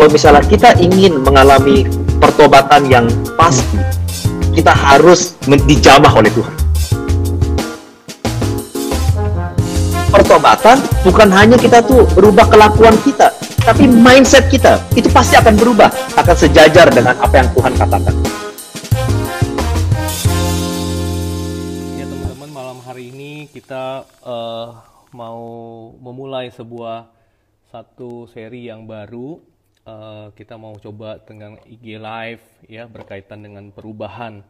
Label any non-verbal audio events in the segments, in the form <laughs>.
kalau misalnya kita ingin mengalami pertobatan yang pasti, kita harus dijamah oleh Tuhan. Pertobatan bukan hanya kita tuh berubah kelakuan kita, tapi mindset kita itu pasti akan berubah, akan sejajar dengan apa yang Tuhan katakan. Ya teman-teman malam hari ini kita eh, mau memulai sebuah satu seri yang baru. Eh, kita mau coba dengan IG Live ya berkaitan dengan perubahan.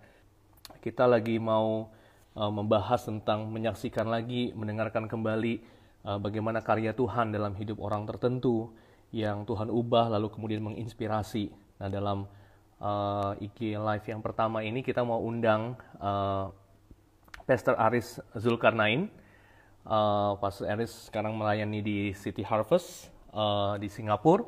Kita lagi mau eh, membahas tentang menyaksikan lagi, mendengarkan kembali eh, bagaimana karya Tuhan dalam hidup orang tertentu yang Tuhan ubah lalu kemudian menginspirasi. Nah dalam eh, IG Live yang pertama ini kita mau undang eh, Pastor Aris Zulkarnain. Uh, Pastor Aris sekarang melayani di City Harvest uh, di Singapura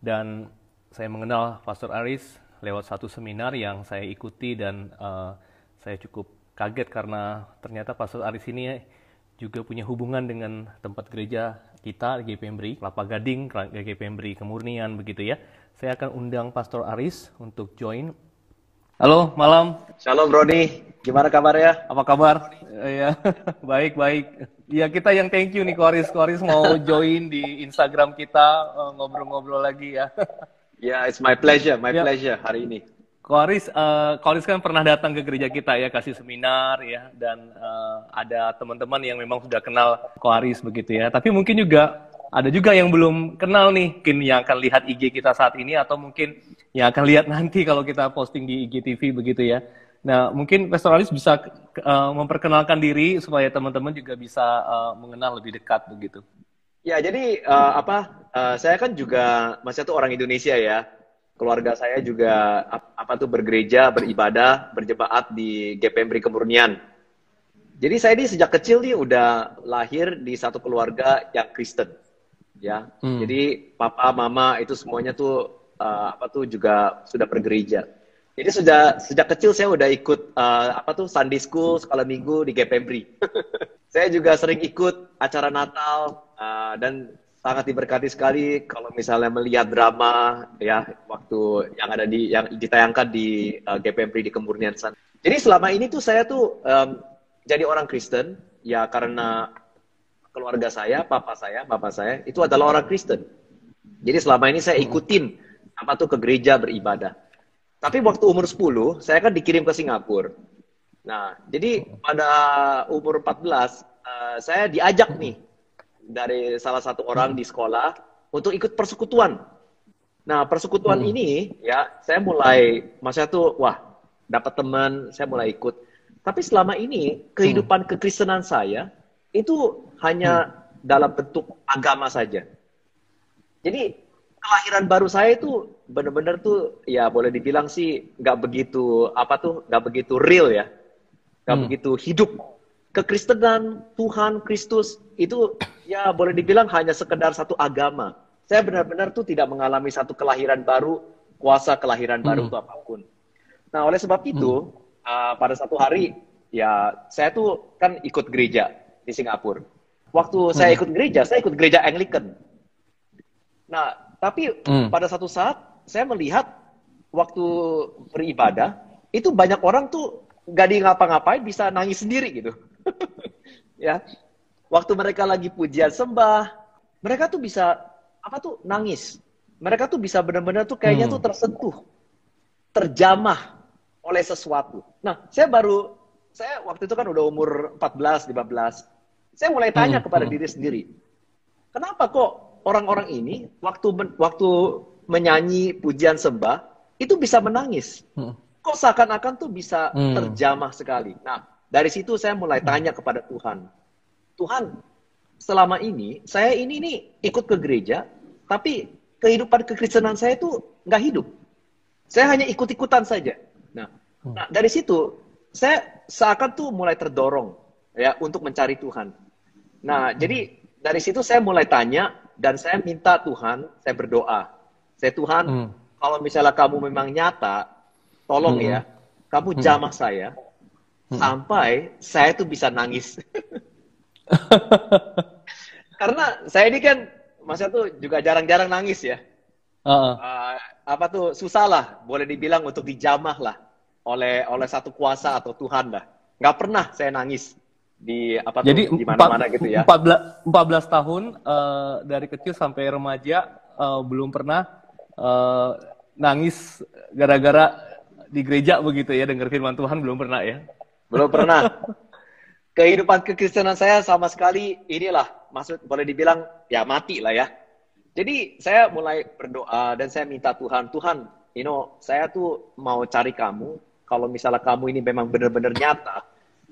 dan saya mengenal Pastor Aris lewat satu seminar yang saya ikuti dan uh, saya cukup kaget karena ternyata Pastor Aris ini juga punya hubungan dengan tempat gereja kita GP Embri, Kelapa Gading, GP Embri Kemurnian begitu ya. Saya akan undang Pastor Aris untuk join. Halo, malam. Shalom Roni, gimana kabarnya? Apa kabar? Ya, <laughs> baik baik. Ya kita yang thank you nih Koris. Koris mau join di Instagram kita eh, ngobrol-ngobrol lagi ya. <laughs> Ya, it's my pleasure, my Ya. pleasure hari ini. Koris, eh, Koris kan pernah datang ke gereja kita ya kasih seminar ya dan eh, ada teman-teman yang memang sudah kenal Koris begitu ya. Tapi mungkin juga ada juga yang belum kenal nih, mungkin yang akan lihat IG kita saat ini atau mungkin yang akan lihat nanti kalau kita posting di IGTV begitu ya. Nah, mungkin Pastor Aris bisa eh, memperkenalkan diri supaya teman-teman juga bisa eh, mengenal lebih dekat begitu. Ya, jadi eh, apa? eh, saya kan juga masih tuh orang Indonesia ya. Keluarga saya juga ap- apa tuh bergereja, beribadah, berjemaat di GPMBRI Kemurnian. Jadi saya ini sejak kecil nih udah lahir di satu keluarga yang Kristen, ya. Hmm. Jadi papa, mama itu semuanya tuh eh, apa tuh juga sudah bergereja. Jadi sudah sejak kecil saya udah ikut eh, apa tuh Sunday School, sekolah minggu di GPMBRI. <laughs> saya juga sering ikut acara Natal uh, dan sangat diberkati sekali kalau misalnya melihat drama ya waktu yang ada di yang ditayangkan di uh, GPMPRI di Kemurnian sana. Jadi selama ini tuh saya tuh em, jadi orang Kristen ya karena keluarga saya, papa saya, bapak saya itu adalah orang Kristen. Jadi selama ini saya ikutin apa tuh ke gereja beribadah. Tapi waktu umur 10 saya kan dikirim ke Singapura. Nah, jadi pada umur 14 eh, saya diajak nih dari salah satu orang di sekolah untuk ikut persekutuan. Nah, persekutuan ini ya saya mulai masa tuh wah dapat teman, saya mulai ikut. Tapi selama ini kehidupan kekristenan saya itu hanya dalam bentuk agama saja. Jadi kelahiran baru saya itu benar-benar tuh ya boleh dibilang sih nggak begitu apa tuh nggak begitu real ya, nggak Hmm. begitu hidup. Kekristenan Tuhan Kristus itu ya boleh dibilang hanya sekedar satu agama. Saya benar-benar tuh tidak mengalami satu kelahiran baru, kuasa kelahiran baru Hmm. itu apa pun. Nah oleh sebab itu uh, pada satu hari ya saya tuh kan ikut gereja di Singapura. Waktu saya ikut gereja, saya ikut gereja Anglican. Nah, tapi Hmm. pada satu saat saya melihat waktu beribadah itu banyak orang tuh gak di ngapa-ngapain bisa nangis sendiri gitu. <laughs> ya. Waktu mereka lagi pujian sembah, mereka tuh bisa apa tuh nangis. Mereka tuh bisa benar-benar tuh kayaknya Hmm. tuh tersentuh, terjamah oleh sesuatu. Nah, saya baru saya waktu itu kan udah umur 14, 15. Saya mulai tanya Hmm, kepada hmm. diri sendiri. Kenapa kok orang-orang ini waktu men- waktu menyanyi pujian sembah itu bisa menangis? Hmm. Kok seakan-akan tuh bisa Hmm. terjamah sekali. Nah, dari situ saya mulai tanya kepada Tuhan. Tuhan, selama ini saya ini nih ikut ke gereja, tapi kehidupan kekristenan saya itu nggak hidup. Saya hanya ikut-ikutan saja. Nah, nah, dari situ saya seakan tuh mulai terdorong ya untuk mencari Tuhan. Nah, jadi dari situ saya mulai tanya dan saya minta Tuhan, saya berdoa. Saya Tuhan, Hmm. kalau misalnya kamu memang nyata, tolong Hmm. ya, kamu jamah saya sampai saya tuh bisa nangis. <laughs> Karena saya ini kan masa tuh juga jarang-jarang nangis ya. uh, uh, apa tuh susah lah, boleh dibilang untuk dijamah lah oleh oleh satu kuasa atau Tuhan lah. Nggak pernah saya nangis di apa Jadi tuh, di mana-mana gitu ya. 14 14 tahun uh, dari kecil sampai remaja uh, belum pernah uh, nangis gara-gara di gereja begitu ya dengar firman Tuhan belum pernah ya. Belum pernah. Kehidupan kekristenan saya sama sekali inilah maksud boleh dibilang ya mati lah ya. Jadi saya mulai berdoa dan saya minta Tuhan, Tuhan, you know, saya tuh mau cari kamu. Kalau misalnya kamu ini memang benar-benar nyata,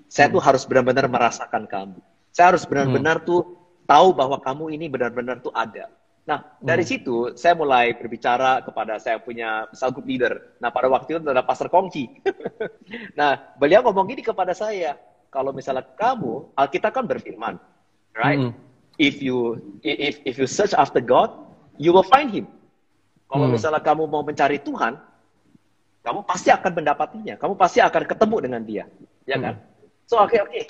saya tuh harus benar-benar merasakan kamu. Saya harus benar-benar hmm. tuh tahu bahwa kamu ini benar-benar tuh ada. Nah, dari hmm. situ saya mulai berbicara kepada saya punya misal group leader. Nah, pada waktu itu ada Pastor Kongki. <laughs> nah, beliau ngomong gini kepada saya, kalau misalnya kamu, Alkitab kan berfirman, right? Hmm. If you if if you search after God, you will find him. Kalau hmm. misalnya kamu mau mencari Tuhan, kamu pasti akan mendapatinya. Kamu pasti akan ketemu dengan dia, ya kan? Hmm. So oke okay, oke. Okay.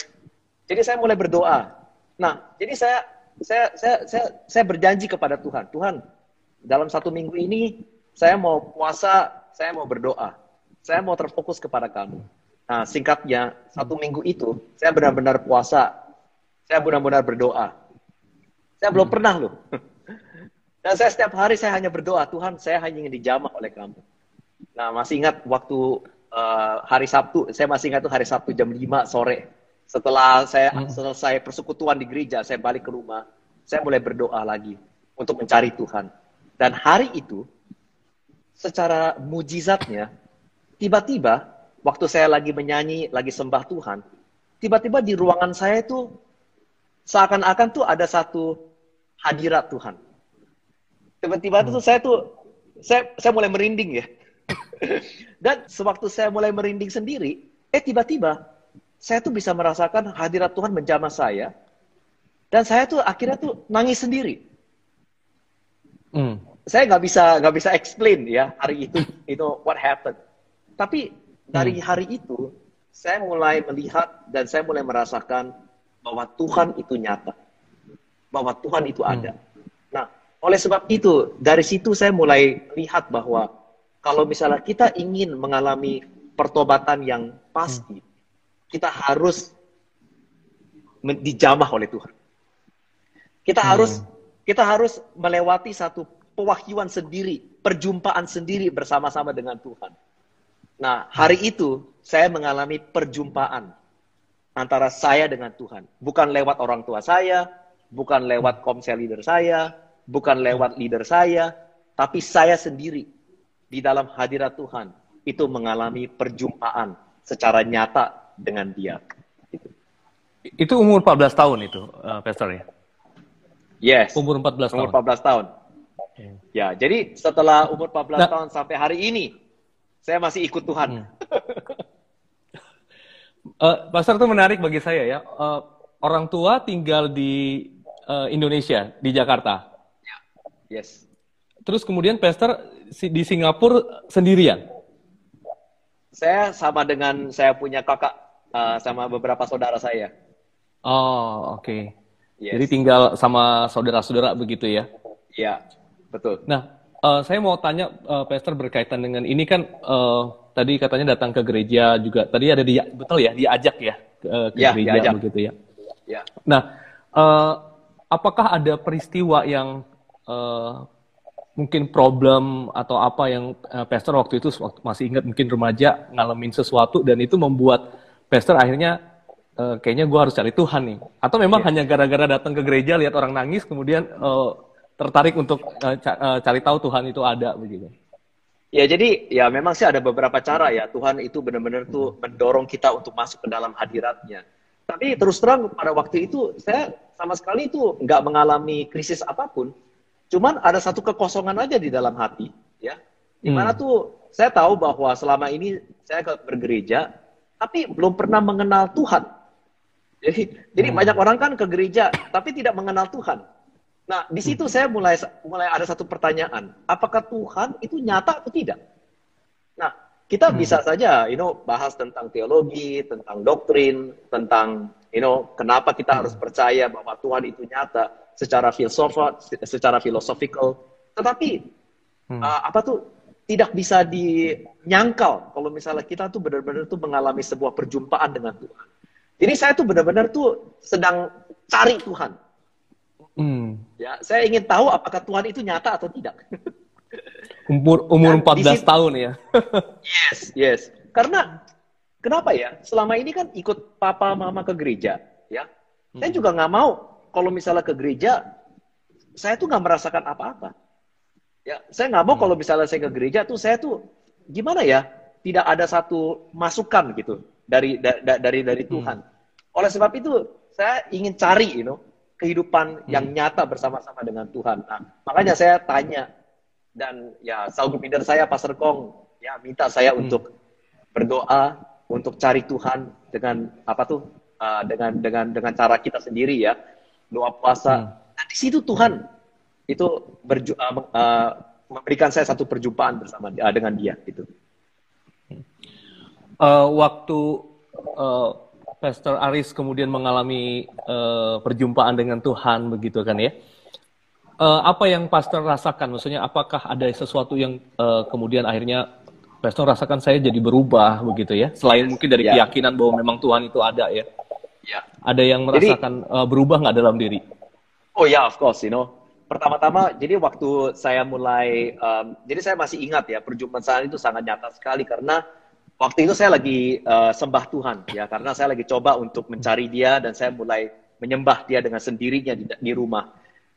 Jadi saya mulai berdoa. Nah, jadi saya saya saya saya saya berjanji kepada Tuhan, Tuhan, dalam satu minggu ini saya mau puasa, saya mau berdoa, saya mau terfokus kepada kamu. Nah, singkatnya satu minggu itu saya benar-benar puasa, saya benar-benar berdoa. Saya belum pernah loh. <laughs> Dan saya setiap hari saya hanya berdoa, Tuhan, saya hanya ingin dijamah oleh kamu. Nah, masih ingat waktu uh, hari Sabtu, saya masih ingat tuh hari Sabtu jam 5 sore. Setelah saya hmm. selesai persekutuan di gereja, saya balik ke rumah, saya mulai berdoa lagi untuk mencari Tuhan. Dan hari itu, secara mujizatnya, tiba-tiba waktu saya lagi menyanyi, lagi sembah Tuhan, tiba-tiba di ruangan saya itu seakan-akan tuh ada satu hadirat Tuhan. Tiba-tiba itu saya tuh saya saya mulai merinding ya. <laughs> Dan sewaktu saya mulai merinding sendiri, eh tiba-tiba saya tuh bisa merasakan hadirat Tuhan menjamah saya. Dan saya tuh akhirnya tuh nangis sendiri. Hmm. Saya nggak bisa nggak bisa explain ya hari itu itu what happened. Tapi dari hmm. hari itu saya mulai melihat dan saya mulai merasakan bahwa Tuhan itu nyata, bahwa Tuhan itu ada. Hmm. Nah, oleh sebab itu dari situ saya mulai lihat bahwa kalau misalnya kita ingin mengalami pertobatan yang pasti, hmm. kita harus dijamah oleh Tuhan. Kita hmm. harus kita harus melewati satu pewahyuan sendiri, perjumpaan sendiri bersama-sama dengan Tuhan. Nah, hari itu saya mengalami perjumpaan antara saya dengan Tuhan. Bukan lewat orang tua saya, bukan lewat komsel leader saya, bukan lewat leader saya, tapi saya sendiri di dalam hadirat Tuhan itu mengalami perjumpaan secara nyata dengan Dia. Itu, itu umur 14 tahun itu, uh, Pastor ya? Yes. Umur 14 umur tahun. 14 tahun. Okay. Ya, jadi setelah umur 14 nah, tahun sampai hari ini, saya masih ikut Tuhan. Hmm. uh, <laughs> Pastor itu menarik bagi saya ya. Uh, orang tua tinggal di uh, Indonesia, di Jakarta. Ya. Yes. Terus kemudian Pastor di Singapura sendirian? Saya sama dengan saya punya kakak uh, sama beberapa saudara saya. Oh, oke. Okay. Yes. Jadi tinggal sama saudara-saudara begitu ya? Iya, betul. Nah, uh, saya mau tanya uh, Pastor berkaitan dengan ini kan uh, tadi katanya datang ke gereja juga. Tadi ada dia betul ya, diajak ya ke, ke ya, gereja diajak. begitu ya. Ya. Nah, uh, apakah ada peristiwa yang uh, mungkin problem atau apa yang uh, pastor waktu itu waktu masih ingat mungkin remaja ngalamin sesuatu dan itu membuat pastor akhirnya uh, kayaknya gue harus cari Tuhan nih. Atau memang yeah. hanya gara-gara datang ke gereja lihat orang nangis kemudian uh, tertarik untuk uh, ca uh, cari tahu Tuhan itu ada begitu? Ya jadi ya memang sih ada beberapa cara ya. Tuhan itu benar-benar tuh hmm. mendorong kita untuk masuk ke dalam hadiratnya. Tapi terus terang pada waktu itu saya sama sekali itu nggak mengalami krisis apa pun Cuman ada satu kekosongan aja di dalam hati, ya. Di mana hmm. tuh saya tahu bahwa selama ini saya ke bergereja, tapi belum pernah mengenal Tuhan. Jadi, hmm. jadi banyak orang kan ke gereja, tapi tidak mengenal Tuhan. Nah, di situ hmm. saya mulai mulai ada satu pertanyaan, apakah Tuhan itu nyata atau tidak? Nah, kita hmm. bisa saja, you know, bahas tentang teologi, tentang doktrin, tentang, you know, kenapa kita hmm. harus percaya bahwa Tuhan itu nyata secara filsafat, secara filosofikal. Tetapi hmm. uh, apa tuh tidak bisa dinyangkal kalau misalnya kita tuh benar-benar tuh mengalami sebuah perjumpaan dengan Tuhan. Jadi saya tuh benar-benar tuh sedang cari Tuhan. Hmm. Ya, saya ingin tahu apakah Tuhan itu nyata atau tidak. <laughs> Umur umur Dan 14 tahun ya. <laughs> yes, yes. Karena kenapa ya? Selama ini kan ikut papa mama ke gereja, ya. Hmm. Saya juga nggak mau kalau misalnya ke gereja, saya tuh nggak merasakan apa-apa. Ya, saya nggak mau hmm. kalau misalnya saya ke gereja tuh saya tuh gimana ya? Tidak ada satu masukan gitu dari da, da, dari dari hmm. Tuhan. Hmm. Oleh sebab itu saya ingin cari, you know, kehidupan hmm. yang nyata bersama-sama dengan Tuhan. Nah, makanya saya tanya dan ya saudara leader saya Pastor Kong ya minta saya hmm. untuk berdoa untuk cari Tuhan dengan apa tuh uh, dengan dengan dengan cara kita sendiri ya doa puasa. Hmm. Nah di situ Tuhan itu berju uh, uh, memberikan saya satu perjumpaan bersama uh, dengan dia itu. Uh, waktu uh, Pastor Aris kemudian mengalami uh, perjumpaan dengan Tuhan begitu kan ya? Uh, apa yang Pastor rasakan? Maksudnya apakah ada sesuatu yang uh, kemudian akhirnya Pastor rasakan saya jadi berubah begitu ya? Selain mungkin dari ya. keyakinan bahwa memang Tuhan itu ada ya? Ya. Ada yang merasakan jadi, uh, berubah nggak dalam diri? Oh ya, yeah, of course, you know. Pertama-tama jadi waktu saya mulai um, jadi saya masih ingat ya perjumpaan saya itu sangat nyata sekali karena waktu itu saya lagi uh, sembah Tuhan ya. Karena saya lagi coba untuk mencari dia dan saya mulai menyembah dia dengan sendirinya di, di rumah.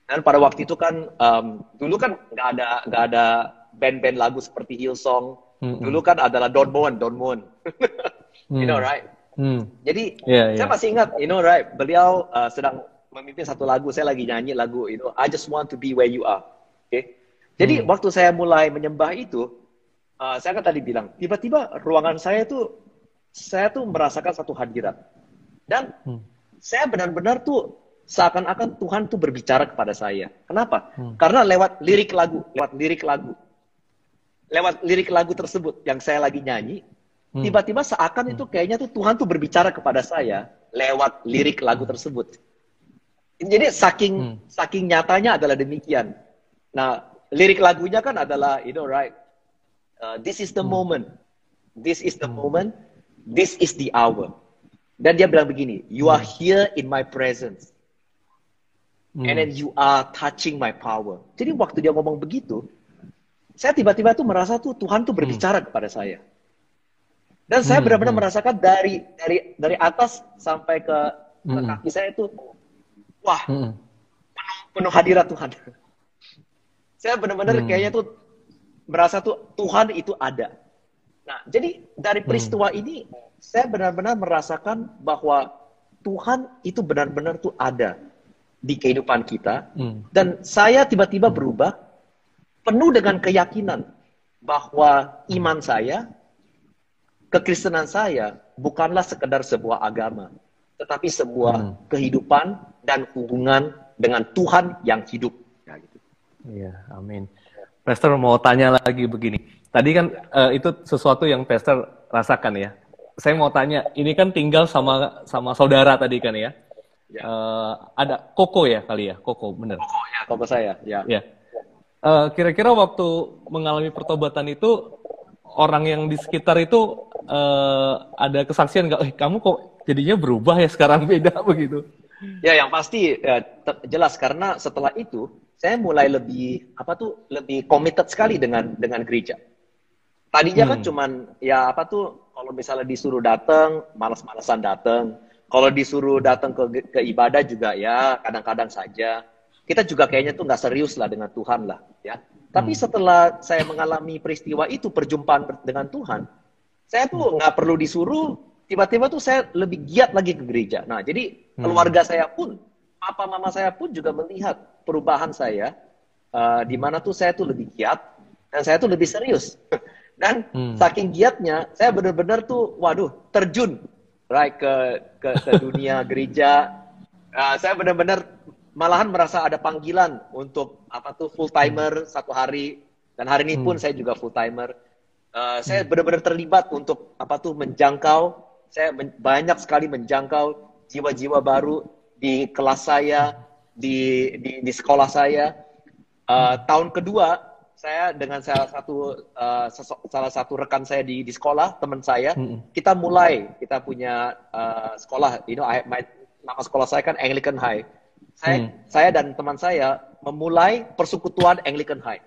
Dan pada waktu itu kan um, dulu kan nggak ada nggak ada band-band lagu seperti Hillsong. Dulu kan adalah Don Moen Don Moen <laughs> you know right mm. jadi yeah, saya yeah. masih ingat you know right beliau uh, sedang memimpin satu lagu, saya lagi nyanyi lagu itu, I just want to be where you are. Oke. Okay? Jadi hmm. waktu saya mulai menyembah itu, uh, saya kan tadi bilang, tiba-tiba ruangan saya tuh, saya tuh merasakan satu hadirat. Dan hmm. saya benar-benar tuh seakan-akan Tuhan tuh berbicara kepada saya. Kenapa? Hmm. Karena lewat lirik lagu, lewat lirik lagu. Lewat lirik lagu tersebut yang saya lagi nyanyi, hmm. Tiba-tiba seakan hmm. itu kayaknya tuh Tuhan tuh berbicara kepada saya lewat lirik lagu tersebut. Jadi saking hmm. saking nyatanya adalah demikian. Nah, lirik lagunya kan adalah you know right. Uh, this is the hmm. moment. This is the hmm. moment. This is the hour. Dan dia bilang begini, you are hmm. here in my presence. Hmm. And then you are touching my power. Jadi waktu dia ngomong begitu, saya tiba-tiba tuh merasa tuh Tuhan tuh berbicara hmm. kepada saya. Dan saya hmm, benar-benar hmm. merasakan dari dari dari atas sampai ke, ke hmm. kaki saya itu wah hmm. penuh, penuh hadirat Tuhan. Saya benar-benar hmm. kayaknya tuh merasa tuh Tuhan itu ada. Nah, jadi dari peristiwa hmm. ini saya benar-benar merasakan bahwa Tuhan itu benar-benar tuh ada di kehidupan kita hmm. dan saya tiba-tiba berubah penuh dengan keyakinan bahwa iman saya kekristenan saya bukanlah sekedar sebuah agama tetapi sebuah hmm. kehidupan dan hubungan dengan Tuhan yang hidup. Ya, gitu. Iya, amin. Pastor mau tanya lagi begini. Tadi kan uh, itu sesuatu yang Pastor rasakan ya. Saya mau tanya, ini kan tinggal sama sama saudara tadi kan ya. ya. Uh, ada Koko ya kali ya, Koko bener. Koko ya, Koko saya. Ya. ya. Uh, kira-kira waktu mengalami pertobatan itu orang yang di sekitar itu uh, ada kesaksian nggak? Eh kamu kok jadinya berubah ya sekarang beda <laughs> begitu. Ya yang pasti ya, jelas karena setelah itu saya mulai lebih apa tuh lebih committed sekali dengan dengan gereja. Tadinya kan hmm. kan cuman ya apa tuh kalau misalnya disuruh datang malas-malasan datang. Kalau disuruh datang ke ke ibadah juga ya kadang-kadang saja. Kita juga kayaknya tuh nggak serius lah dengan Tuhan lah ya. Tapi hmm. setelah saya mengalami peristiwa itu perjumpaan dengan Tuhan, saya tuh nggak perlu disuruh tiba-tiba tuh saya lebih giat lagi ke gereja. Nah, jadi hmm. keluarga saya pun, papa mama saya pun juga melihat perubahan saya, uh, di mana tuh saya tuh lebih giat dan saya tuh lebih serius. <laughs> dan hmm. saking giatnya, saya benar-benar tuh, waduh, terjun right ke ke, ke dunia <laughs> gereja. Uh, saya benar-benar malahan merasa ada panggilan untuk apa tuh full timer satu hari dan hari ini pun hmm. saya juga full timer. Uh, saya hmm. benar-benar terlibat untuk apa tuh menjangkau saya banyak sekali menjangkau jiwa-jiwa baru di kelas saya, di di, di sekolah saya. Uh, tahun kedua saya dengan salah satu uh, salah satu rekan saya di di sekolah teman saya hmm. kita mulai kita punya uh, sekolah you know I, my, nama sekolah saya kan Anglican High saya hmm. saya dan teman saya memulai persekutuan Anglican High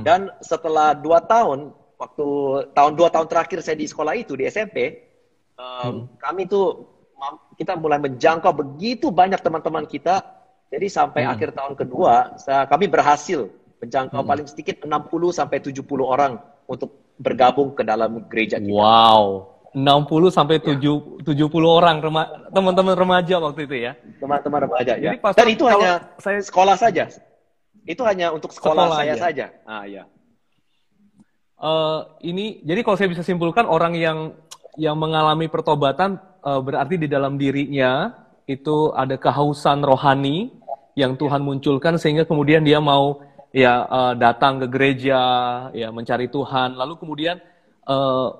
hmm. dan setelah dua tahun waktu tahun dua tahun terakhir saya di sekolah itu di SMP um, hmm. kami tuh kita mulai menjangkau begitu banyak teman-teman kita jadi sampai hmm. akhir tahun kedua saya, kami berhasil menjangkau hmm. paling sedikit 60 sampai 70 orang untuk bergabung ke dalam gereja kita. Wow. 60 sampai ya. 7 70 orang teman-teman remaja waktu itu ya. Teman-teman remaja ya. Jadi, Dan itu hanya saya sekolah saja. Itu hanya untuk sekolah, sekolah saya aja. saja. Ah ya. Uh, ini jadi kalau saya bisa simpulkan orang yang yang mengalami pertobatan uh, berarti di dalam dirinya itu ada kehausan rohani yang Tuhan munculkan sehingga kemudian dia mau ya uh, datang ke gereja, ya mencari Tuhan, lalu kemudian uh,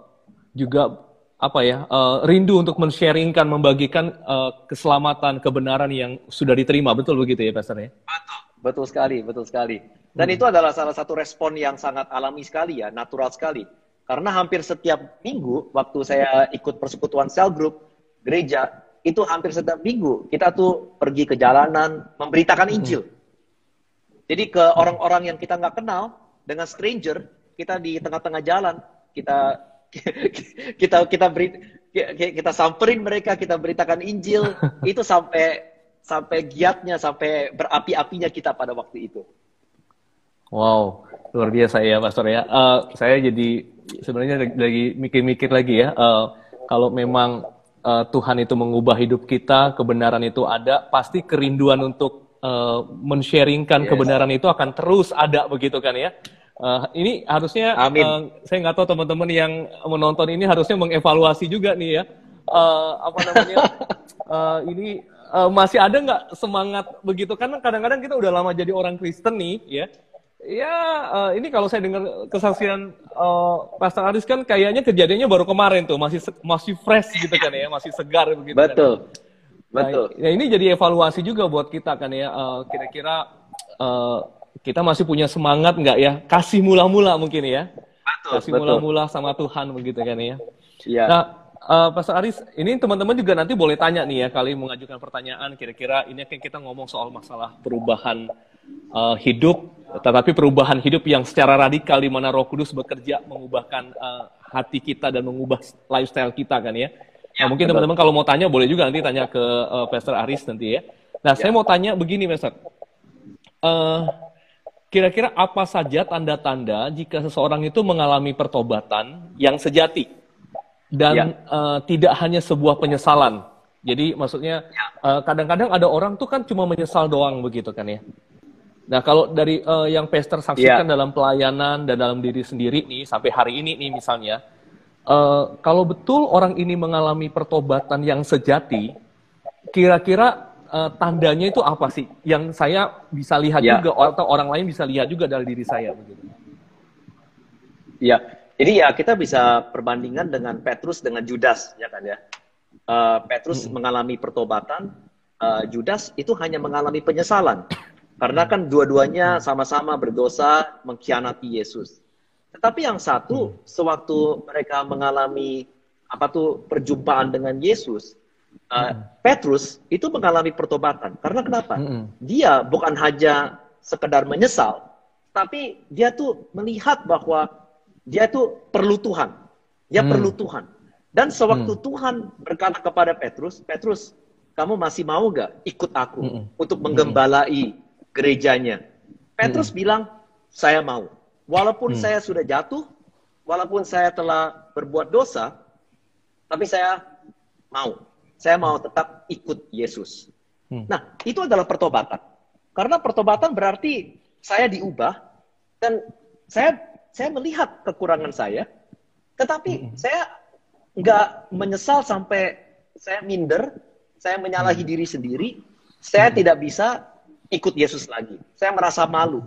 juga apa ya uh, rindu untuk men-sharingkan, membagikan uh, keselamatan, kebenaran yang sudah diterima, betul begitu ya, Pastor ya? Betul, betul sekali, betul sekali. Dan hmm. itu adalah salah satu respon yang sangat alami sekali ya, natural sekali. Karena hampir setiap minggu waktu saya ikut persekutuan sel group gereja, itu hampir setiap minggu kita tuh pergi ke jalanan memberitakan Injil. Hmm jadi ke orang-orang yang kita nggak kenal dengan stranger, kita di tengah-tengah jalan, kita <laughs> kita kita beri kita samperin mereka, kita beritakan Injil, <laughs> itu sampai sampai giatnya, sampai berapi-apinya kita pada waktu itu. Wow, luar biasa ya, Pastor ya. Uh, saya jadi sebenarnya lagi mikir-mikir lagi ya. Uh, kalau memang uh, Tuhan itu mengubah hidup kita, kebenaran itu ada, pasti kerinduan untuk uh, men-sharingkan yes. kebenaran itu akan terus ada begitu kan ya. Uh, ini harusnya Amin. Uh, saya nggak tahu teman-teman yang menonton ini harusnya mengevaluasi juga nih ya. Uh, apa namanya? uh, <laughs> ini uh, masih ada nggak semangat begitu? Karena kadang-kadang kita udah lama jadi orang Kristen nih ya. Ya, uh, ini kalau saya dengar kesaksian uh, Pastor Aris kan kayaknya kejadiannya baru kemarin tuh, masih masih fresh gitu kan ya, masih segar begitu. Kan. Betul. Kan. Betul. Nah, ya ini jadi evaluasi juga buat kita kan ya. Uh, kira-kira uh, kita masih punya semangat nggak ya? Kasih mula-mula mungkin ya. Betul. Kasih mula-mula sama Tuhan begitu kan ya. Iya. Nah, uh, Pastor Aris, ini teman-teman juga nanti boleh tanya nih ya, kali mengajukan pertanyaan. Kira-kira ini kan kita ngomong soal masalah perubahan uh, hidup, tetapi perubahan hidup yang secara radikal di mana Roh Kudus bekerja mengubahkan uh, hati kita dan mengubah lifestyle kita kan ya. Nah, mungkin teman-teman kalau mau tanya boleh juga nanti tanya ke uh, Pastor Aris nanti ya. Nah, ya. saya mau tanya begini, Pastor. Uh, kira-kira apa saja tanda-tanda jika seseorang itu mengalami pertobatan yang sejati dan ya. uh, tidak hanya sebuah penyesalan? Jadi maksudnya kadang kadang-kadang ada orang tuh kan cuma menyesal doang begitu kan ya. Nah, kalau dari uh, yang Pastor saksikan ya. dalam pelayanan dan dalam diri sendiri nih sampai hari ini nih misalnya, Uh, kalau betul orang ini mengalami pertobatan yang sejati, kira-kira uh, tandanya itu apa sih? Yang saya bisa lihat ya. juga atau orang lain bisa lihat juga dari diri saya begitu. Ya, jadi ya kita bisa perbandingan dengan Petrus dengan Judas, ya kan ya. Uh, Petrus hmm. mengalami pertobatan, uh, Judas itu hanya mengalami penyesalan. Karena kan dua-duanya sama-sama berdosa mengkhianati Yesus. Tetapi yang satu, hmm. sewaktu mereka mengalami apa tuh perjumpaan dengan Yesus, uh, Petrus itu mengalami pertobatan. Karena kenapa? Dia bukan hanya sekedar menyesal, tapi dia tuh melihat bahwa dia tuh perlu Tuhan. Dia hmm. perlu Tuhan. Dan sewaktu hmm. Tuhan berkata kepada Petrus, Petrus, kamu masih mau gak ikut aku hmm. untuk menggembalai gerejanya? Petrus hmm. bilang, saya mau. Walaupun hmm. saya sudah jatuh, walaupun saya telah berbuat dosa, tapi saya mau. Saya mau tetap ikut Yesus. Hmm. Nah, itu adalah pertobatan. Karena pertobatan berarti saya diubah dan saya saya melihat kekurangan saya, tetapi hmm. saya nggak menyesal sampai saya minder, saya menyalahi hmm. diri sendiri, saya hmm. tidak bisa ikut Yesus lagi. Saya merasa malu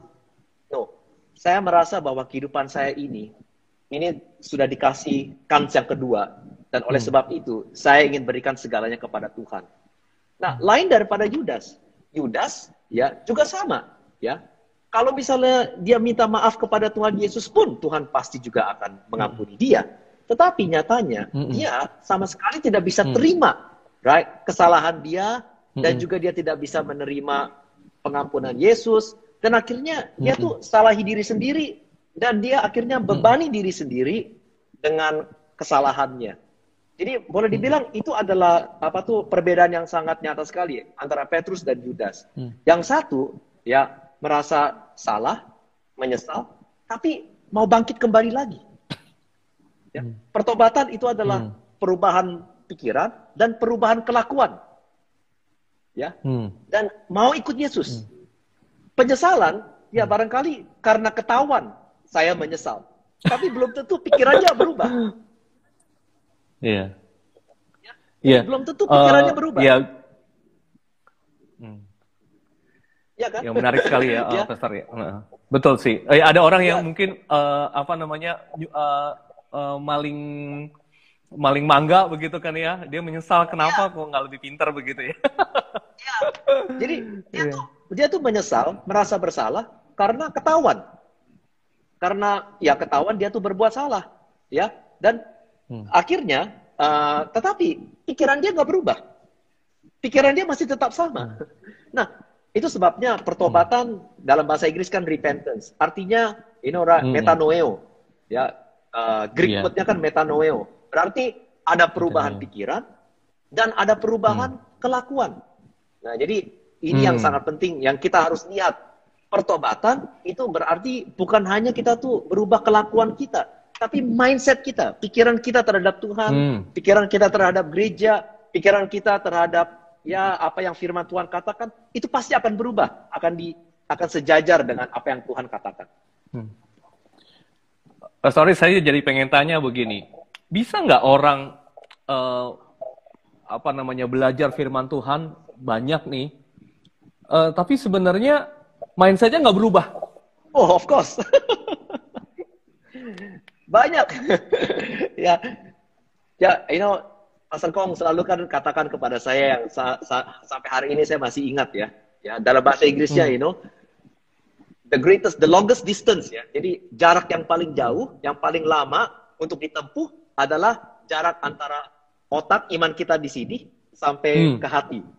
saya merasa bahwa kehidupan saya ini ini sudah dikasih kans yang kedua dan oleh hmm. sebab itu saya ingin berikan segalanya kepada Tuhan. Nah, lain daripada Yudas. Yudas ya juga sama, ya. Kalau misalnya dia minta maaf kepada Tuhan Yesus pun Tuhan pasti juga akan mengampuni dia. Tetapi nyatanya Mm-mm. dia sama sekali tidak bisa Mm. terima right kesalahan dia dan juga dia tidak bisa menerima pengampunan Yesus dan akhirnya dia tuh salahi diri sendiri dan dia akhirnya bebani diri sendiri dengan kesalahannya. Jadi boleh dibilang itu adalah apa tuh perbedaan yang sangat nyata sekali antara Petrus dan Yudas. Hmm. Yang satu ya merasa salah, menyesal, tapi mau bangkit kembali lagi. Ya. Hmm. Pertobatan itu adalah Hmm. perubahan pikiran dan perubahan kelakuan. Ya, Hmm. dan mau ikut Yesus. Penyesalan ya barangkali karena ketahuan saya menyesal. <laughs> Tapi belum tentu pikirannya berubah. Iya. Ya. Iya. Belum tentu pikirannya Eh, berubah. Iya. Hmm. Ya kan? Yang menarik sekali ya, <laughs> Ya. eh, ya. Heeh. Betul sih. Eh, ada orang yang Ya. mungkin eh, apa namanya ny- eh, eh, maling maling mangga begitu kan ya. Dia menyesal kenapa kok nggak lebih pintar begitu ya. Jadi <laughs> dia Iya. tuh dia tuh menyesal, merasa bersalah karena ketahuan. Karena ya ketahuan dia tuh berbuat salah, ya. Dan Hmm. akhirnya eh, tetapi pikiran dia nggak berubah. Pikiran dia masih tetap sama. Nah, itu sebabnya pertobatan dalam bahasa Inggris kan repentance. Artinya know, ra- Hmm. metanoeo. Ya, eh, Greek Iya. word-nya kan metanoeo. Berarti ada perubahan Metanoeo. pikiran dan ada perubahan kelakuan. Nah, jadi ini yang Hmm. sangat penting yang kita harus lihat. Pertobatan itu berarti bukan hanya kita tuh berubah kelakuan kita, tapi mindset kita, pikiran kita terhadap Tuhan, Hmm. pikiran kita terhadap gereja, pikiran kita terhadap ya apa yang firman Tuhan katakan, itu pasti akan berubah, akan di akan sejajar dengan apa yang Tuhan katakan. Eh, sorry, saya jadi pengen tanya begini. Bisa nggak orang eh, apa namanya belajar firman Tuhan banyak nih, eh, tapi sebenarnya mindsetnya nggak berubah? Oh, of course. <laughs> Banyak. <laughs> ya. Ya, you know, Pastor Kong selalu kan katakan kepada saya yang sa- sa- sampai hari ini saya masih ingat ya. Ya, dalam bahasa Inggrisnya, you know, the greatest, the longest distance ya. Jadi jarak yang paling jauh, yang paling lama untuk ditempuh adalah jarak antara otak iman kita di sini sampai Hmm. ke hati. Eh,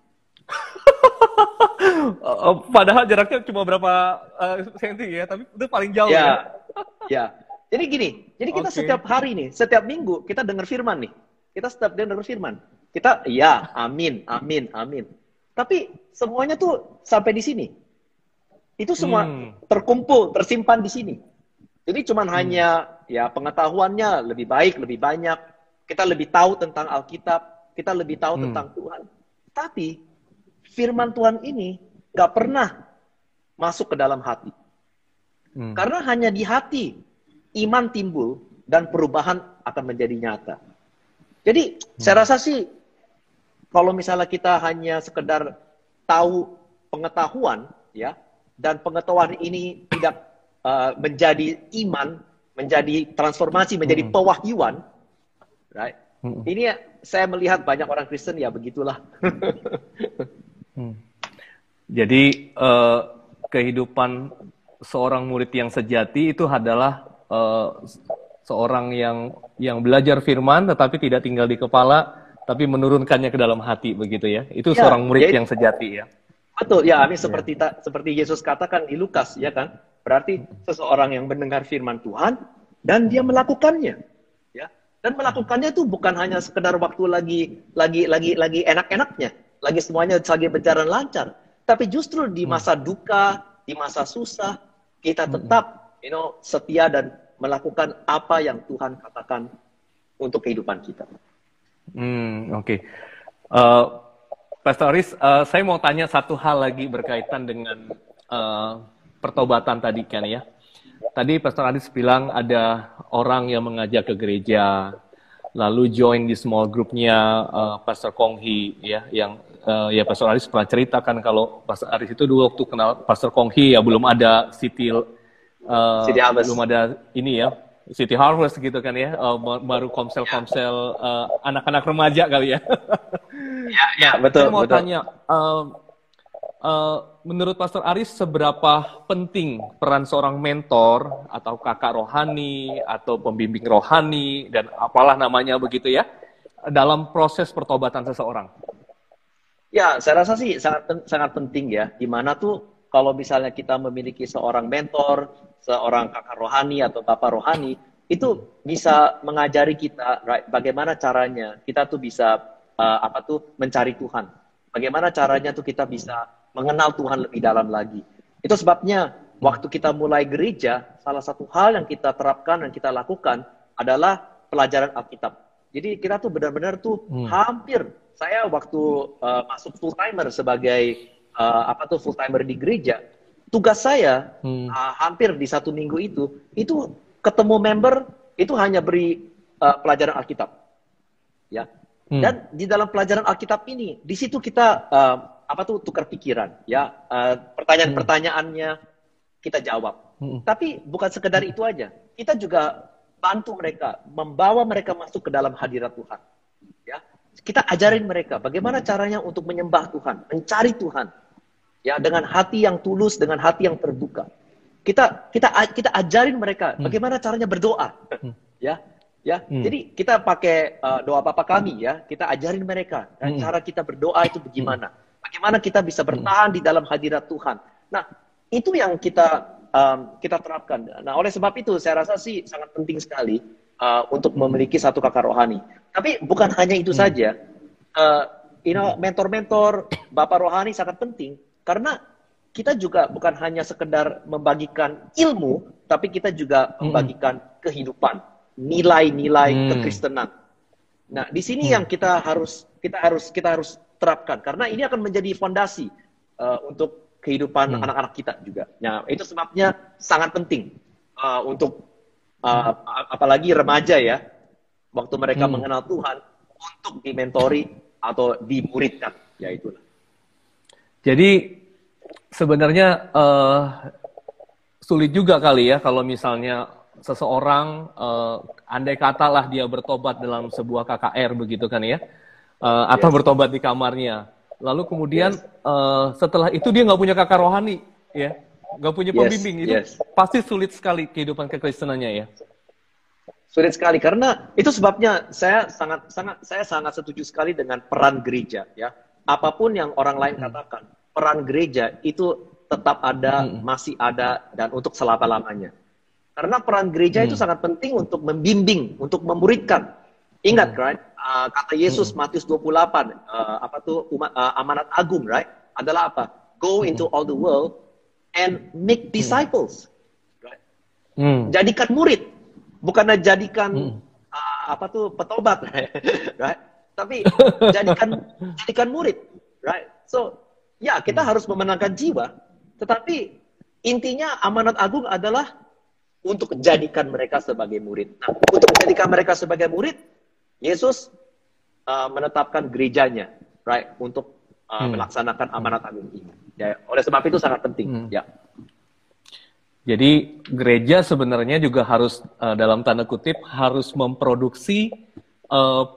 <laughs> eh, padahal jaraknya cuma berapa eh, senti ya, tapi itu paling jauh ya. Ya, ya. Jadi gini, jadi kita Oke. setiap hari nih, setiap minggu kita dengar firman nih. Kita setiap dengar firman. Kita, ya, amin, amin, amin. Tapi semuanya tuh sampai di sini. Itu semua Hmm. terkumpul, tersimpan di sini. Jadi cuman hanya ya pengetahuannya lebih baik, lebih banyak. Kita lebih tahu tentang Alkitab, kita lebih tahu Hmm. tentang Tuhan. Tapi firman Tuhan ini gak pernah masuk ke dalam hati. Hmm. Karena hanya di hati iman timbul dan perubahan akan menjadi nyata. Jadi saya rasa sih kalau misalnya kita hanya sekedar tahu pengetahuan ya dan pengetahuan ini tidak uh, menjadi iman, menjadi transformasi, menjadi Hmm. pewahyuan, right? Hmm. Ini ya, saya melihat banyak orang Kristen ya begitulah. <laughs> Hmm. Jadi eh, kehidupan seorang murid yang sejati itu adalah eh, seorang yang yang belajar firman tetapi tidak tinggal di kepala tapi menurunkannya ke dalam hati begitu ya. Itu Ya, seorang murid jadi- yang sejati ya. Betul, ya, amin seperti ta- seperti Yesus katakan di Lukas, ya kan? Berarti seseorang yang mendengar firman Tuhan dan dia melakukannya, ya. Dan melakukannya itu bukan hanya sekedar waktu lagi lagi lagi lagi enak-enaknya, lagi semuanya lagi berjalan lancar, tapi justru di masa duka, di masa susah, kita tetap, you know, setia dan melakukan apa yang Tuhan katakan untuk kehidupan kita. Hmm, oke. Eh, Pastor Aris, eh, saya mau tanya satu hal lagi berkaitan dengan eh, pertobatan tadi kan ya. Tadi Pastor Aris bilang ada orang yang mengajak ke gereja, lalu join di small groupnya eh, Pastor Konghi ya, yang eh, ya Pastor Aris pernah ceritakan kalau Pastor Aris itu dulu waktu kenal Pastor Konghi ya belum ada City eh, City Harvest. belum ada ini ya City Harvest gitu kan ya, eh, baru komsel-komsel eh, anak-anak remaja kali ya. <laughs> Ya, ya, betul, Saya mau betul. tanya, em, uh, menurut Pastor Aris seberapa penting peran seorang mentor atau kakak rohani atau pembimbing rohani dan apalah namanya begitu ya dalam proses pertobatan seseorang? Ya, saya rasa sih sangat sangat penting ya. Di mana tuh kalau misalnya kita memiliki seorang mentor, seorang kakak rohani atau bapak rohani, itu bisa mengajari kita right, bagaimana caranya kita tuh bisa uh, apa tuh mencari Tuhan. Bagaimana caranya tuh kita bisa mengenal Tuhan lebih dalam lagi. Itu sebabnya waktu kita mulai gereja, salah satu hal yang kita terapkan dan kita lakukan adalah pelajaran Alkitab. Jadi kita tuh benar-benar tuh hmm. hampir saya waktu uh, masuk full timer sebagai uh, apa tuh full timer di gereja, tugas saya hmm. uh, hampir di satu minggu itu itu ketemu member itu hanya beri uh, pelajaran Alkitab, ya. Hmm. Dan di dalam pelajaran Alkitab ini, di situ kita uh, apa tuh tukar pikiran ya uh, pertanyaan-pertanyaannya kita jawab hmm. tapi bukan sekedar itu aja kita juga bantu mereka membawa mereka masuk ke dalam hadirat Tuhan ya kita ajarin mereka bagaimana caranya untuk menyembah Tuhan mencari Tuhan ya dengan hati yang tulus dengan hati yang terbuka kita kita kita ajarin mereka hmm. bagaimana caranya berdoa hmm. ya ya hmm. jadi kita pakai uh, doa Bapa kami ya kita ajarin mereka dan hmm. cara kita berdoa itu bagaimana hmm Bagaimana kita bisa bertahan di dalam hadirat Tuhan. Nah, itu yang kita um, kita terapkan. Nah, oleh sebab itu saya rasa sih sangat penting sekali uh, untuk memiliki satu kakak rohani. Tapi bukan hanya itu hmm. saja. Uh, you know, mentor-mentor bapak rohani sangat penting karena kita juga bukan hanya sekedar membagikan ilmu, tapi kita juga hmm. membagikan kehidupan, nilai-nilai hmm. kekristenan. Nah, di sini hmm. yang kita harus kita harus kita harus terapkan karena ini akan menjadi fondasi uh, untuk kehidupan hmm. anak-anak hmm. kita juga. Nah, itu sebabnya sangat penting uh, untuk uh, apalagi remaja ya, waktu mereka hmm. mengenal Tuhan untuk dimentori atau dimuridkan, ya itulah. Jadi sebenarnya uh, sulit juga kali ya kalau misalnya seseorang uh, andai katalah dia bertobat dalam sebuah KKR begitu kan ya uh, atau yes. bertobat di kamarnya. Lalu kemudian yes. uh, setelah itu dia nggak punya kakak rohani, ya, nggak punya pembimbing yes. itu yes. pasti sulit sekali kehidupan kekristenannya ya. Sulit sekali karena itu sebabnya saya sangat sangat saya sangat setuju sekali dengan peran gereja ya. Apa pun yang orang lain hmm. katakan, peran gereja itu tetap ada, hmm. masih ada dan untuk selama-lamanya. Karena peran gereja hmm. itu sangat penting untuk membimbing, untuk memuridkan. Ingat, hmm. right? Uh, kata Yesus hmm. Matius 28, uh, apa tuh umat, uh, amanat agung, right? Adalah apa? Go hmm. into all the world and make hmm. disciples. Right? Hmm. Jadikan murid, bukannya jadikan hmm. uh, apa tuh petobat, <laughs> right? Tapi jadikan <laughs> jadikan murid, right? So, ya kita hmm. harus memenangkan jiwa, tetapi intinya amanat agung adalah untuk jadikan mereka sebagai murid. Nah, untuk menjadikan mereka sebagai murid, Yesus uh, menetapkan gerejanya, right, untuk uh, hmm. melaksanakan amanat agung ini. Ya, oleh sebab itu sangat penting. Hmm. Ya. Jadi gereja sebenarnya juga harus uh, dalam tanda kutip harus memproduksi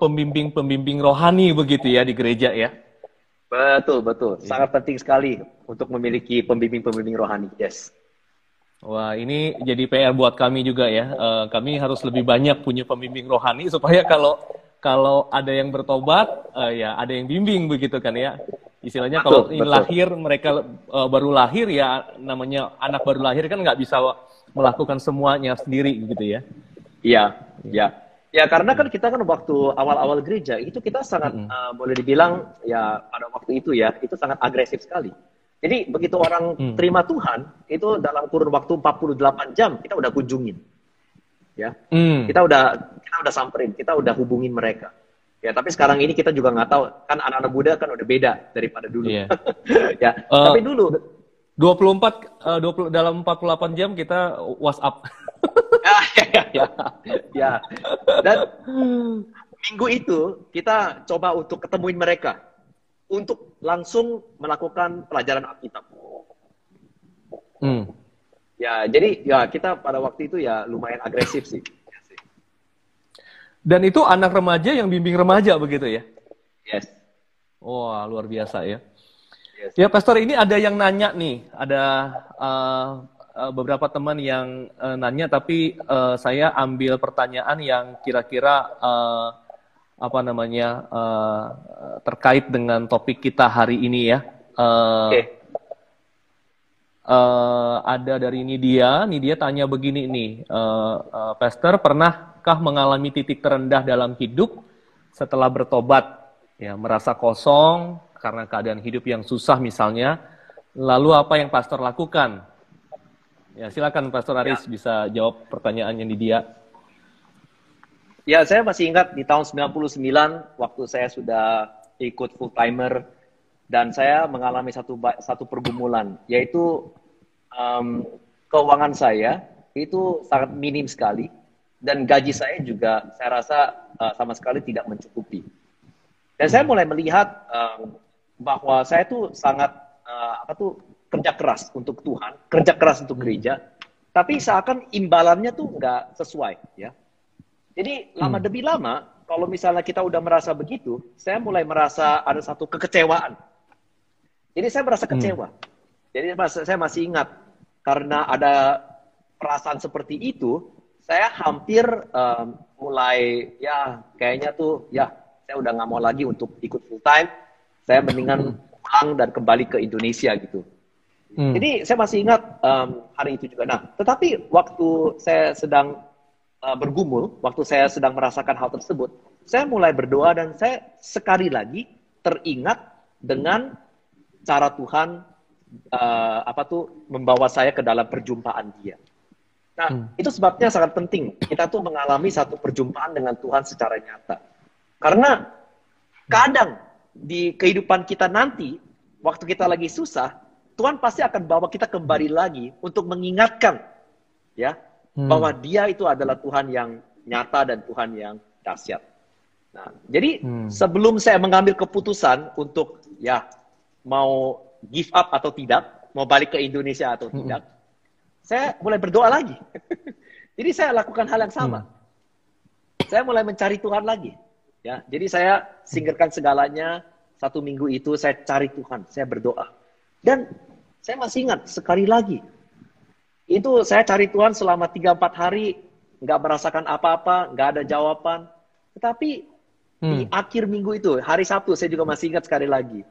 pembimbing-pembimbing uh, rohani begitu ya di gereja ya. Betul betul, ya. sangat penting sekali untuk memiliki pembimbing-pembimbing rohani. Yes. Wah, ini jadi PR buat kami juga ya. Uh, kami harus lebih banyak punya pembimbing rohani supaya kalau kalau ada yang bertobat, uh, ya ada yang bimbing begitu kan ya. Istilahnya betul, kalau betul. lahir mereka uh, baru lahir ya namanya anak baru lahir kan nggak bisa melakukan semuanya sendiri gitu ya. Iya, iya. Ya karena kan kita kan waktu awal-awal gereja itu kita sangat mm -hmm. uh, boleh dibilang ya pada waktu itu ya itu sangat agresif sekali. Jadi begitu orang mm. terima Tuhan itu dalam kurun waktu 48 jam kita udah kunjungin ya mm. kita udah kita udah samperin kita udah hubungin mereka ya tapi sekarang ini kita juga nggak tahu kan anak-anak muda kan udah beda daripada dulu yeah. <laughs> ya uh, tapi dulu 24 uh, 20 dalam 48 jam kita WhatsApp ya, ya, ya, ya. dan minggu itu kita coba untuk ketemuin mereka untuk langsung melakukan pelajaran Alkitab. Hmm. Ya, jadi ya kita pada waktu itu ya lumayan agresif sih. Dan itu anak remaja yang bimbing remaja begitu ya? Yes. Wah, luar biasa ya. Yes. Ya, Pastor, ini ada yang nanya nih, ada uh, uh, beberapa teman yang uh, nanya, tapi uh, saya ambil pertanyaan yang kira-kira uh, apa namanya uh, terkait dengan topik kita hari ini ya. Uh, okay. uh, ada dari Nidia, Nidia tanya begini nih, uh, uh, Pastor, pernahkah mengalami titik terendah dalam hidup setelah bertobat? Ya, merasa kosong karena keadaan hidup yang susah misalnya. Lalu apa yang Pastor lakukan? Ya, silakan Pastor Aris ya. bisa jawab pertanyaannya di dia. Ya, saya masih ingat di tahun 99 waktu saya sudah ikut full timer dan saya mengalami satu satu pergumulan yaitu um, keuangan saya itu sangat minim sekali dan gaji saya juga saya rasa uh, sama sekali tidak mencukupi. Dan saya mulai melihat um, bahwa saya tuh sangat uh, apa tuh kerja keras untuk Tuhan, kerja keras untuk gereja, tapi seakan imbalannya tuh nggak sesuai, ya. Jadi lama hmm. demi lama, kalau misalnya kita udah merasa begitu, saya mulai merasa ada satu kekecewaan. Jadi saya merasa kecewa. Hmm. Jadi saya masih ingat karena ada perasaan seperti itu, saya hampir um, mulai ya kayaknya tuh ya saya udah nggak mau lagi untuk ikut full time. Saya mendingan <laughs> pulang dan kembali ke Indonesia gitu. Hmm. Jadi saya masih ingat um, hari itu juga. Nah, tetapi waktu saya sedang uh, bergumul, waktu saya sedang merasakan hal tersebut, saya mulai berdoa dan saya sekali lagi teringat dengan cara Tuhan uh, apa tuh membawa saya ke dalam perjumpaan Dia. Nah, hmm. itu sebabnya sangat penting kita tuh mengalami satu perjumpaan dengan Tuhan secara nyata. Karena kadang di kehidupan kita nanti, waktu kita lagi susah, Tuhan pasti akan bawa kita kembali lagi untuk mengingatkan ya hmm. bahwa Dia itu adalah Tuhan yang nyata dan Tuhan yang dahsyat. Nah, jadi hmm. sebelum saya mengambil keputusan untuk ya mau give up atau tidak, mau balik ke Indonesia atau hmm. tidak, saya mulai berdoa lagi. <laughs> jadi saya lakukan hal yang sama. Hmm. Saya mulai mencari Tuhan lagi. Ya, jadi saya singkirkan segalanya. Satu minggu itu saya cari Tuhan, saya berdoa. Dan saya masih ingat sekali lagi. Itu saya cari Tuhan selama 3-4 hari, nggak merasakan apa-apa, nggak ada jawaban. Tetapi hmm. di akhir minggu itu, hari Sabtu, saya juga masih ingat sekali lagi.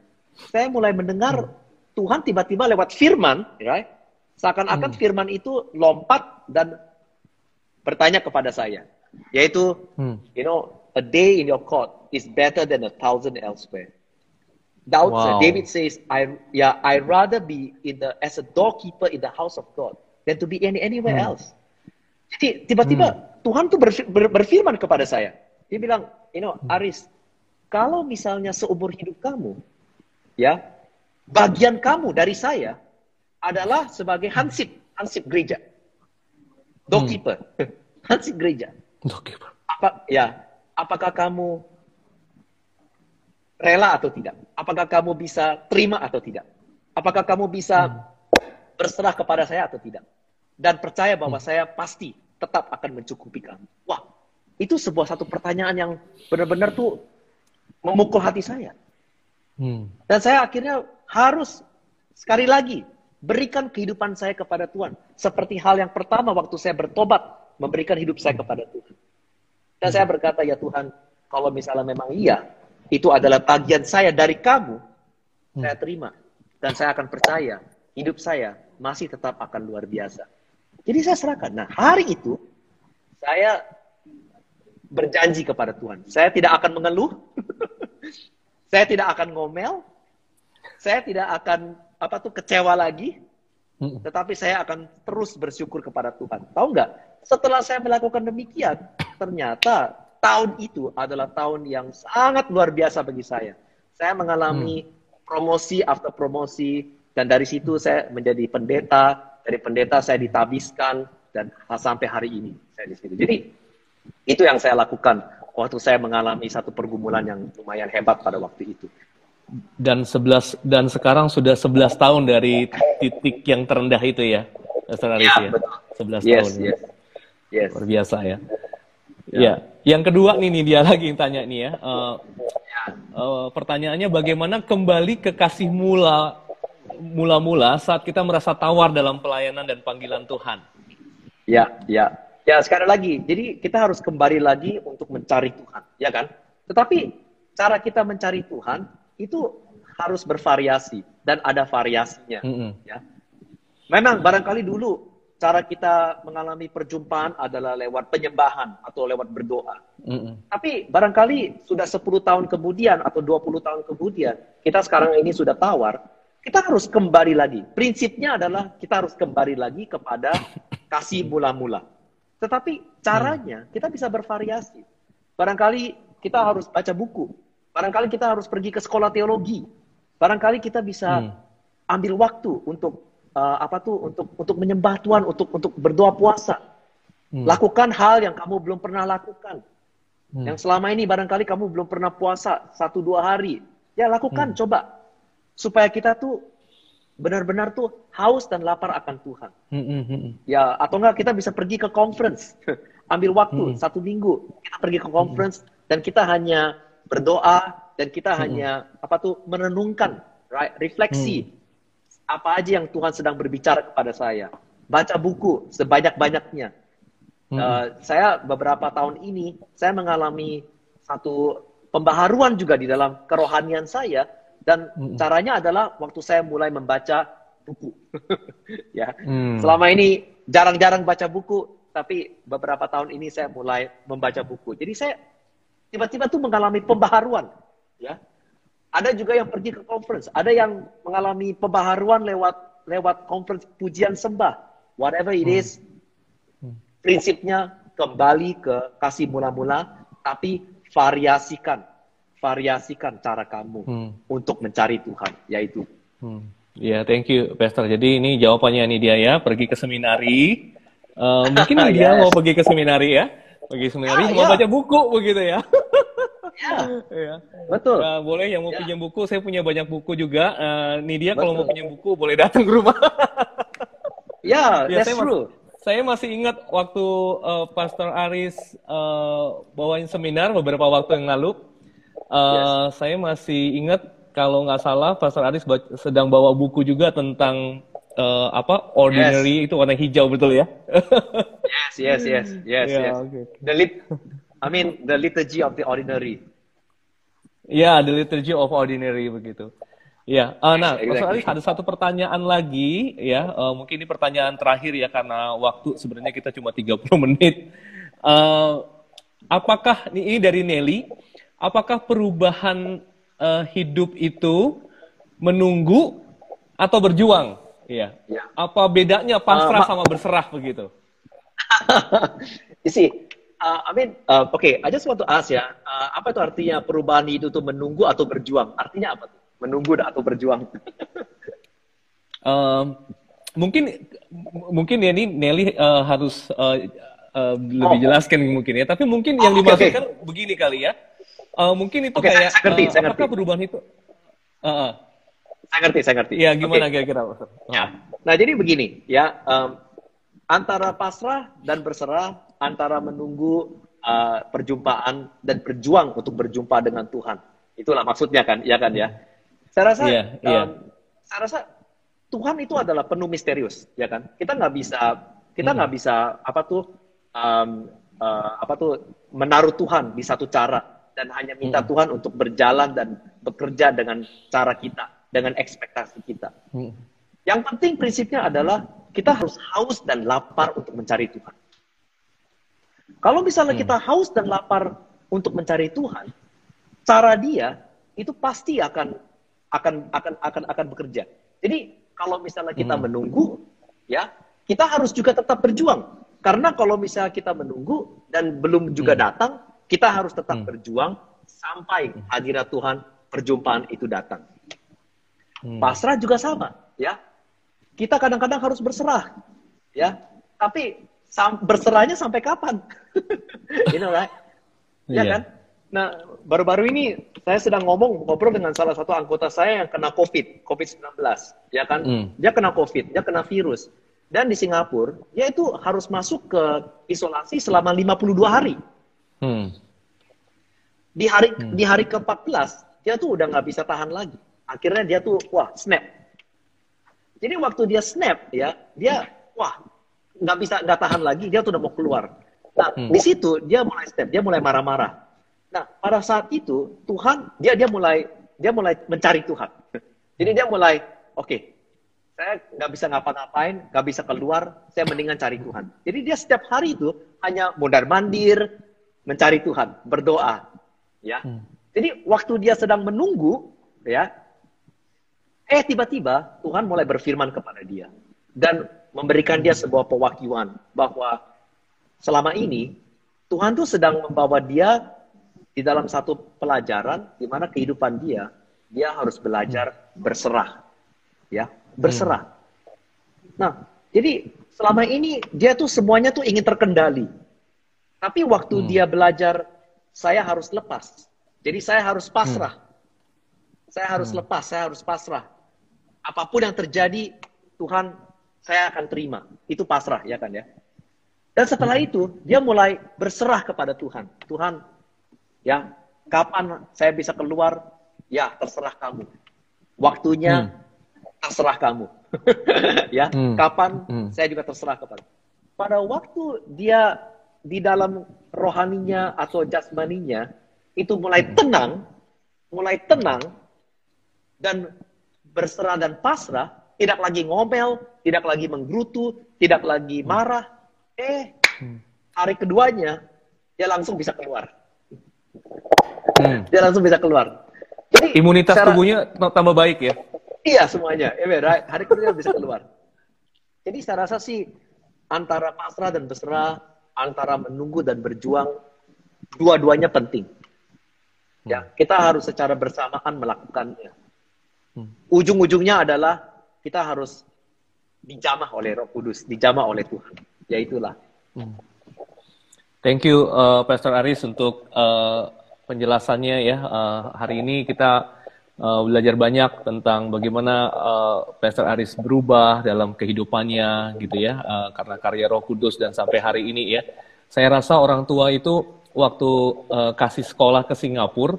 Saya mulai mendengar hmm. Tuhan tiba-tiba lewat firman, right? seakan-akan hmm. firman itu lompat dan bertanya kepada saya. Yaitu, hmm. you know, a day in your court is better than a thousand elsewhere. Daud wow. David says, I yeah, I rather be in the as a doorkeeper in the house of God than to be any, anywhere hmm. else. Jadi tiba-tiba hmm. Tuhan tuh berfir, ber, berfirman kepada saya. Dia bilang, you know, hmm. Aris, kalau misalnya seumur hidup kamu, ya, bagian kamu dari saya adalah sebagai hansip, hansip gereja, doorkeeper, hmm. <laughs> hansip gereja. Doorkeeper. Apa ya? Apakah kamu rela atau tidak? Apakah kamu bisa terima atau tidak? Apakah kamu bisa hmm. berserah kepada saya atau tidak? Dan percaya bahwa hmm. saya pasti tetap akan mencukupi kamu. Wah, itu sebuah satu pertanyaan yang benar-benar tuh memukul hati saya. Hmm. Dan saya akhirnya harus sekali lagi berikan kehidupan saya kepada Tuhan. Seperti hal yang pertama waktu saya bertobat, memberikan hidup saya kepada Tuhan. Dan saya berkata, ya Tuhan, kalau misalnya memang iya, itu adalah bagian saya dari kamu, hmm. saya terima. Dan saya akan percaya, hidup saya masih tetap akan luar biasa. Jadi saya serahkan. Nah, hari itu, saya berjanji kepada Tuhan. Saya tidak akan mengeluh. <laughs> saya tidak akan ngomel. Saya tidak akan apa tuh kecewa lagi. Hmm. Tetapi saya akan terus bersyukur kepada Tuhan. Tahu nggak? Setelah saya melakukan demikian, ternyata tahun itu adalah tahun yang sangat luar biasa bagi saya. Saya mengalami hmm. promosi after promosi dan dari situ saya menjadi pendeta. Dari pendeta saya ditabiskan dan sampai hari ini saya di situ. Jadi itu yang saya lakukan waktu saya mengalami satu pergumulan yang lumayan hebat pada waktu itu. Dan 11 dan sekarang sudah 11 tahun dari titik yang terendah itu ya, ya, ya. 11 yes, tahun. Yes. Yes. Luar biasa ya. Ya. Yang kedua nih, nih dia lagi yang tanya nih ya. Uh, uh, pertanyaannya bagaimana kembali ke kasih mula mula-mula saat kita merasa tawar dalam pelayanan dan panggilan Tuhan. Ya, ya. Ya, sekali lagi. Jadi kita harus kembali lagi untuk mencari Tuhan, ya kan? Tetapi cara kita mencari Tuhan itu harus bervariasi dan ada variasinya, mm -hmm. ya. Memang barangkali dulu cara kita mengalami perjumpaan adalah lewat penyembahan atau lewat berdoa. Mm -hmm. Tapi barangkali sudah 10 tahun kemudian atau 20 tahun kemudian, kita sekarang ini sudah tawar, kita harus kembali lagi. Prinsipnya adalah kita harus kembali lagi kepada kasih mula-mula. Tetapi caranya kita bisa bervariasi. Barangkali kita harus baca buku. Barangkali kita harus pergi ke sekolah teologi. Barangkali kita bisa hmm. ambil waktu untuk uh, apa tuh untuk untuk menyembah Tuhan, untuk untuk berdoa puasa. Hmm. Lakukan hal yang kamu belum pernah lakukan. Hmm. Yang selama ini barangkali kamu belum pernah puasa satu dua hari. Ya lakukan, hmm. coba supaya kita tuh benar-benar tuh haus dan lapar akan Tuhan. Hmm, hmm, hmm. Ya atau enggak kita bisa pergi ke conference, <laughs> ambil waktu satu minggu kita pergi ke conference dan kita hanya berdoa dan kita hanya apa tuh merenungkan, right? refleksi apa aja yang Tuhan sedang berbicara kepada saya. Baca buku sebanyak-banyaknya. Hmm. Uh, saya beberapa tahun ini saya mengalami satu pembaharuan juga di dalam kerohanian saya dan hmm. caranya adalah waktu saya mulai membaca buku. <laughs> ya. Hmm. Selama ini jarang-jarang baca buku, tapi beberapa tahun ini saya mulai membaca buku. Jadi saya tiba-tiba tuh mengalami pembaharuan, ya ada juga yang pergi ke conference, ada yang mengalami pembaharuan lewat lewat conference pujian sembah. Whatever it is, hmm. prinsipnya kembali ke kasih mula-mula, tapi variasikan, variasikan cara kamu hmm. untuk mencari Tuhan, yaitu. Hmm. Ya, yeah, thank you, Pastor. Jadi ini jawabannya nih dia ya, pergi ke seminari. Uh, mungkin <laughs> yes. dia mau pergi ke seminari ya, pergi seminari ah, mau yeah. baca buku begitu ya. <laughs> Ya, ya. betul. Nah, boleh yang mau ya. pinjam buku, saya punya banyak buku juga. Uh, nih dia kalau mau pinjam buku boleh datang ke rumah. <laughs> ya, ya, that's saya true. Masih, saya masih ingat waktu uh, Pastor Aris uh, bawain seminar beberapa waktu yang lalu. Uh, yes. Saya masih ingat kalau nggak salah Pastor Aris sedang bawa buku juga tentang uh, apa ordinary yes. itu warna hijau betul ya? yes, yes, yes, yes, <laughs> yeah, yes. Okay. The lip I mean the liturgy of the ordinary. Ya, yeah, the liturgy of ordinary begitu. Ya, yeah. uh, nah, exactly. ada satu pertanyaan lagi ya, uh, mungkin ini pertanyaan terakhir ya karena waktu sebenarnya kita cuma 30 menit. Uh, apakah ini dari Nelly, apakah perubahan uh, hidup itu menunggu atau berjuang? Iya. Yeah. Apa bedanya pasrah uh, sama berserah begitu? <laughs> see, uh, I mean, uh, oke, okay, I just want to ask ya, uh, apa itu artinya perubahan itu tuh menunggu atau berjuang? Artinya apa tuh? Menunggu atau berjuang? <laughs> um, mungkin mungkin ya ini Nelly uh, harus uh, uh, lebih oh. jelaskan mungkin ya. Tapi mungkin yang oh, dimaksudkan okay. begini kali ya. Uh, mungkin itu okay, kayak saya, ngerti, uh, saya apakah ngerti. perubahan itu? Uh, uh. Saya ngerti, saya ngerti. Ya gimana okay. kira-kira? Ya. Nah jadi begini ya, um, antara pasrah dan berserah antara menunggu uh, perjumpaan dan berjuang untuk berjumpa dengan Tuhan. Itulah maksudnya kan, ya kan ya. Saya rasa, yeah, yeah. Um, saya rasa Tuhan itu adalah penuh misterius, ya kan. Kita nggak bisa, kita nggak hmm. bisa apa tuh, um, uh, apa tuh menaruh Tuhan di satu cara dan hanya minta hmm. Tuhan untuk berjalan dan bekerja dengan cara kita, dengan ekspektasi kita. Hmm. Yang penting prinsipnya adalah kita harus haus dan lapar untuk mencari Tuhan. Kalau misalnya hmm. kita haus dan lapar untuk mencari Tuhan, cara dia itu pasti akan akan akan akan akan bekerja. Jadi kalau misalnya kita hmm. menunggu, ya kita harus juga tetap berjuang. Karena kalau misalnya kita menunggu dan belum juga hmm. datang, kita harus tetap hmm. berjuang sampai hmm. hadirat Tuhan perjumpaan itu datang. Hmm. Pasrah juga sama, ya. Kita kadang-kadang harus berserah, ya. Tapi sam berserahnya sampai kapan? <laughs> you know right? Ya yeah. kan? Nah, baru-baru ini saya sedang ngomong ngobrol dengan salah satu anggota saya yang kena COVID, COVID-19, ya kan? Mm. Dia kena COVID, dia kena virus. Dan di Singapura, dia itu harus masuk ke isolasi selama 52 hari. Hmm. Di hari hmm. di hari ke-14 dia tuh udah nggak bisa tahan lagi. Akhirnya dia tuh wah snap. Jadi waktu dia snap ya, dia wah nggak bisa nggak tahan lagi, dia tuh udah mau keluar. Nah hmm. di situ dia mulai snap, dia mulai marah-marah. Nah pada saat itu Tuhan dia dia mulai dia mulai mencari Tuhan. <laughs> Jadi dia mulai oke okay, saya nggak bisa ngapa-ngapain, nggak bisa keluar, saya mendingan cari Tuhan. Jadi dia setiap hari itu hanya mondar mandir, mencari Tuhan, berdoa, ya. Hmm. Jadi waktu dia sedang menunggu, ya, eh tiba-tiba Tuhan mulai berfirman kepada dia dan memberikan dia sebuah pewakilan bahwa selama ini Tuhan tuh sedang membawa dia di dalam satu pelajaran di mana kehidupan dia dia harus belajar berserah, ya berserah. Nah, jadi selama ini dia tuh semuanya tuh ingin terkendali. Tapi waktu hmm. dia belajar, saya harus lepas. Jadi saya harus pasrah. Hmm. Saya harus hmm. lepas, saya harus pasrah. Apa pun yang terjadi, Tuhan, saya akan terima. Itu pasrah, ya kan ya? Dan setelah itu, dia mulai berserah kepada Tuhan. Tuhan, ya, kapan saya bisa keluar? Ya, terserah kamu. Waktunya hmm terserah kamu. <laughs> ya, hmm. kapan hmm. saya juga terserah kepada. Pada waktu dia di dalam rohaninya atau jasmaninya itu mulai hmm. tenang, mulai tenang dan berserah dan pasrah, tidak lagi ngomel, tidak lagi menggerutu, tidak lagi hmm. marah. Eh, hari keduanya dia langsung bisa keluar. Hmm. Dia langsung bisa keluar. Jadi imunitas secara, tubuhnya tambah baik ya. Iya semuanya. Ya, hari kedua bisa keluar. Jadi saya rasa sih antara pasrah dan berserah, antara menunggu dan berjuang, dua-duanya penting. Ya, kita harus secara bersamaan melakukannya. Hmm. Ujung-ujungnya adalah kita harus dijamah oleh Roh Kudus, dijamah oleh Tuhan. Ya itulah. Hmm. Thank you, uh, Pastor Aris untuk uh, penjelasannya ya. Uh, hari ini kita uh, belajar banyak tentang bagaimana uh, Pastor Aris berubah dalam kehidupannya gitu ya uh, karena karya Roh Kudus dan sampai hari ini ya. Saya rasa orang tua itu waktu uh, kasih sekolah ke Singapura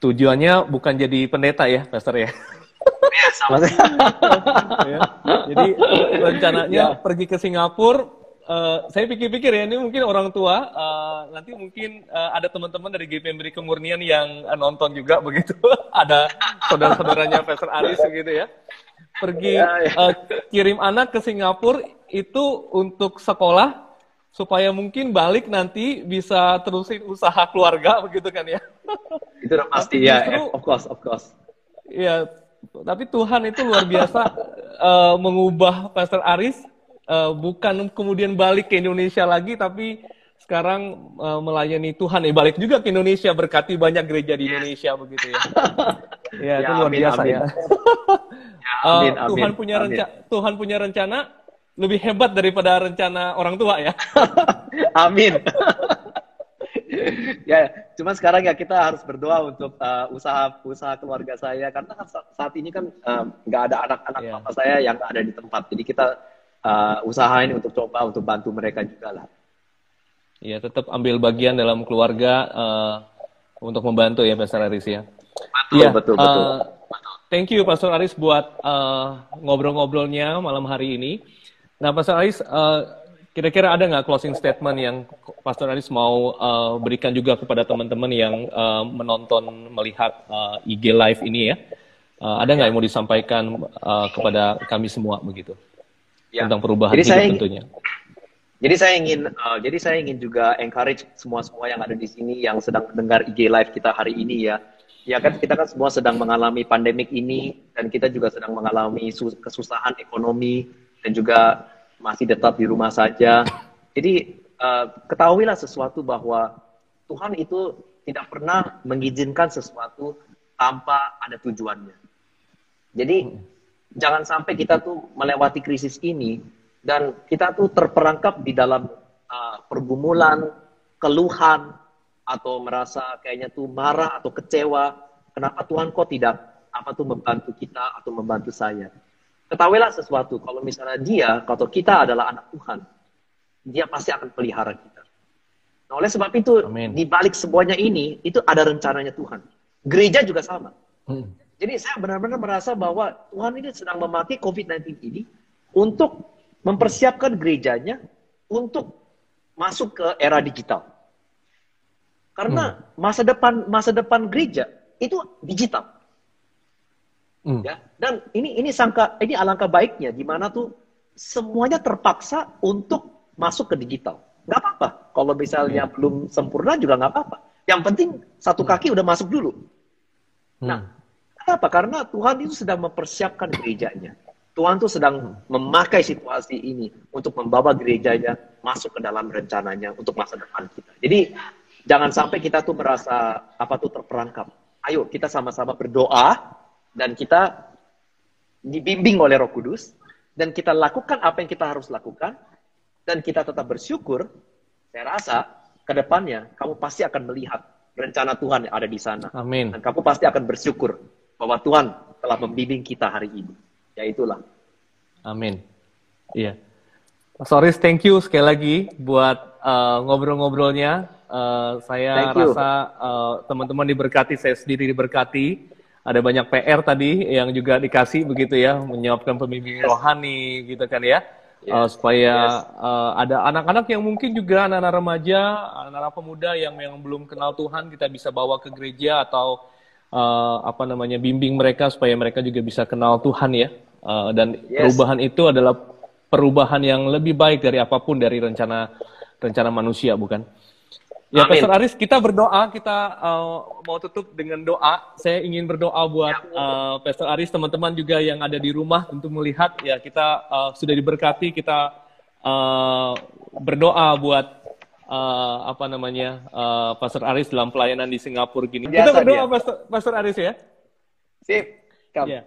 tujuannya bukan jadi pendeta ya, Pastor ya. <laughs> Sama <laughs> ya. Jadi rencananya ya. pergi ke Singapura Uh, saya pikir-pikir ya ini mungkin orang tua uh, nanti mungkin uh, ada teman-teman dari GPM Beri Kemurnian yang uh, nonton juga begitu. <laughs> Ada saudara-saudaranya Pastor Aris gitu ya. Pergi uh, kirim anak ke Singapura itu untuk sekolah supaya mungkin balik nanti bisa terusin usaha keluarga begitu kan ya. Itu pasti ya justru, of course of course. Ya tapi Tuhan itu luar biasa uh, <laughs> mengubah Pastor Aris uh, bukan kemudian balik ke Indonesia lagi, tapi sekarang uh, melayani Tuhan. Eh, balik juga ke Indonesia, berkati banyak gereja di Indonesia begitu ya. <laughs> ya, itu ya, luar biasa amin. ya. ya amin, <laughs> uh, Tuhan punya rencana, Tuhan punya rencana lebih hebat daripada rencana orang tua ya. amin. <laughs> ya, cuma sekarang ya kita harus berdoa untuk uh, usaha usaha keluarga saya karena saat ini kan nggak uh, ada anak-anak yeah. papa saya yang ada di tempat. Jadi kita uh, usaha ini untuk coba untuk bantu mereka juga lah. Iya, tetap ambil bagian dalam keluarga uh, untuk membantu ya Pastor Aris ya. Betul, ya, betul, betul. Uh, thank you Pastor Aris buat uh, ngobrol-ngobrolnya malam hari ini. Nah, Pastor Aris, uh, kira-kira ada nggak closing statement yang Pastor Aris mau uh, berikan juga kepada teman-teman yang uh, menonton, melihat uh, IG Live ini ya? Uh, ada nggak yang mau disampaikan uh, kepada kami semua begitu? ya. tentang perubahan jadi hidup saya, tentunya. Jadi saya ingin uh, jadi saya ingin juga encourage semua semua yang ada di sini yang sedang mendengar IG live kita hari ini ya. Ya kan kita kan semua sedang mengalami pandemik ini dan kita juga sedang mengalami kesusahan ekonomi dan juga masih tetap di rumah saja. Jadi uh, ketahuilah sesuatu bahwa Tuhan itu tidak pernah mengizinkan sesuatu tanpa ada tujuannya. Jadi jangan sampai kita tuh melewati krisis ini dan kita tuh terperangkap di dalam uh, pergumulan, keluhan atau merasa kayaknya tuh marah atau kecewa. Kenapa Tuhan kok tidak apa tuh membantu kita atau membantu saya? Ketahuilah sesuatu, kalau misalnya dia, kalau kita adalah anak Tuhan, dia pasti akan pelihara kita. Nah, oleh sebab itu, Amin. di balik semuanya ini, itu ada rencananya Tuhan. Gereja juga sama. Hmm. Jadi saya benar-benar merasa bahwa Tuhan ini sedang memakai COVID-19 ini untuk mempersiapkan gerejanya untuk masuk ke era digital. Karena hmm. masa depan masa depan gereja itu digital. Hmm. Ya, dan ini ini sangka ini alangkah baiknya di mana tuh semuanya terpaksa untuk masuk ke digital. Nggak apa-apa. Kalau misalnya hmm. belum sempurna juga nggak apa-apa. Yang penting satu hmm. kaki udah masuk dulu. Hmm. Nah, kenapa? Karena Tuhan itu sedang mempersiapkan gerejanya. Tuhan tuh sedang memakai situasi ini untuk membawa gerejanya masuk ke dalam rencananya untuk masa depan kita. Jadi jangan sampai kita tuh merasa apa tuh terperangkap. Ayo kita sama-sama berdoa dan kita dibimbing oleh Roh Kudus dan kita lakukan apa yang kita harus lakukan dan kita tetap bersyukur. Saya rasa ke depannya kamu pasti akan melihat rencana Tuhan yang ada di sana. Amin. Dan kamu pasti akan bersyukur bahwa Tuhan telah membimbing kita hari ini. Ya itulah. Amin. Iya. Mas Oris, thank you sekali lagi buat uh, ngobrol-ngobrolnya. Uh, saya thank rasa uh, teman-teman diberkati, saya sendiri diberkati. Ada banyak PR tadi yang juga dikasih begitu ya, menyiapkan pembimbing yes. rohani gitu kan ya. Yes. Uh, supaya yes. uh, ada anak-anak yang mungkin juga anak-anak remaja, anak-anak pemuda yang yang belum kenal Tuhan kita bisa bawa ke gereja atau uh, apa namanya bimbing mereka supaya mereka juga bisa kenal Tuhan ya uh, dan yes. perubahan itu adalah perubahan yang lebih baik dari apa pun dari rencana rencana manusia bukan? Ya, Amin. Pastor Aris, kita berdoa, kita uh, mau tutup dengan doa. Saya ingin berdoa buat ya. uh, Pastor Aris, teman-teman juga yang ada di rumah untuk melihat ya kita uh, sudah diberkati, kita uh, berdoa buat uh, apa namanya uh, Pastor Aris dalam pelayanan di Singapura gini. Biasa kita berdoa, Pastor, Pastor Aris ya. Sip. Ya.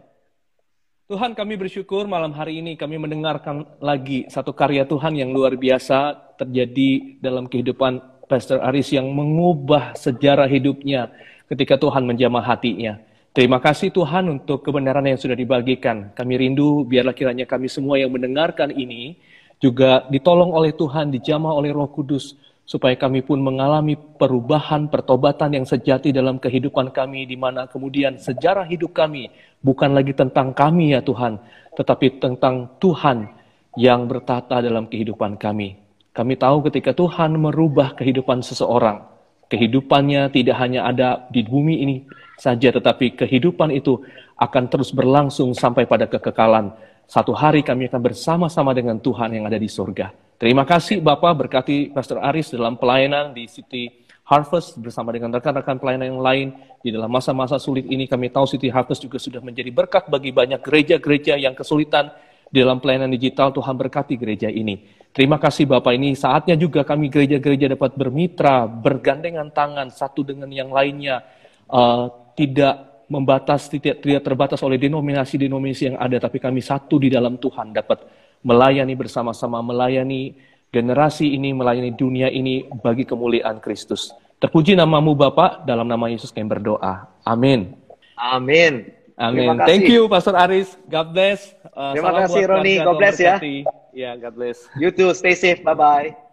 Tuhan kami bersyukur malam hari ini kami mendengarkan lagi satu karya Tuhan yang luar biasa terjadi dalam kehidupan Pastor Aris yang mengubah sejarah hidupnya ketika Tuhan menjamah hatinya. Terima kasih Tuhan untuk kebenaran yang sudah dibagikan. Kami rindu biarlah kiranya kami semua yang mendengarkan ini juga ditolong oleh Tuhan, dijamah oleh Roh Kudus supaya kami pun mengalami perubahan pertobatan yang sejati dalam kehidupan kami di mana kemudian sejarah hidup kami bukan lagi tentang kami ya Tuhan tetapi tentang Tuhan yang bertata dalam kehidupan kami. Kami tahu ketika Tuhan merubah kehidupan seseorang, kehidupannya tidak hanya ada di bumi ini saja tetapi kehidupan itu akan terus berlangsung sampai pada kekekalan. Satu hari kami akan bersama-sama dengan Tuhan yang ada di surga. Terima kasih Bapak berkati Pastor Aris dalam pelayanan di City Harvest bersama dengan rekan-rekan pelayanan yang lain. Di dalam masa-masa sulit ini kami tahu City Harvest juga sudah menjadi berkat bagi banyak gereja-gereja yang kesulitan di dalam pelayanan digital. Tuhan berkati gereja ini. Terima kasih Bapak ini saatnya juga kami gereja-gereja dapat bermitra, bergandengan tangan satu dengan yang lainnya. Uh, tidak membatas, tidak, tidak terbatas oleh denominasi-denominasi yang ada, tapi kami satu di dalam Tuhan dapat melayani bersama-sama, melayani generasi ini, melayani dunia ini bagi kemuliaan Kristus. Terpuji namamu Bapak, dalam nama Yesus kami berdoa. Amin. Amin. Amin. Thank you Pastor Aris. God bless. Uh, Terima kasih Roni. God bless ya. Ya, God bless. You too. Stay safe. Bye-bye.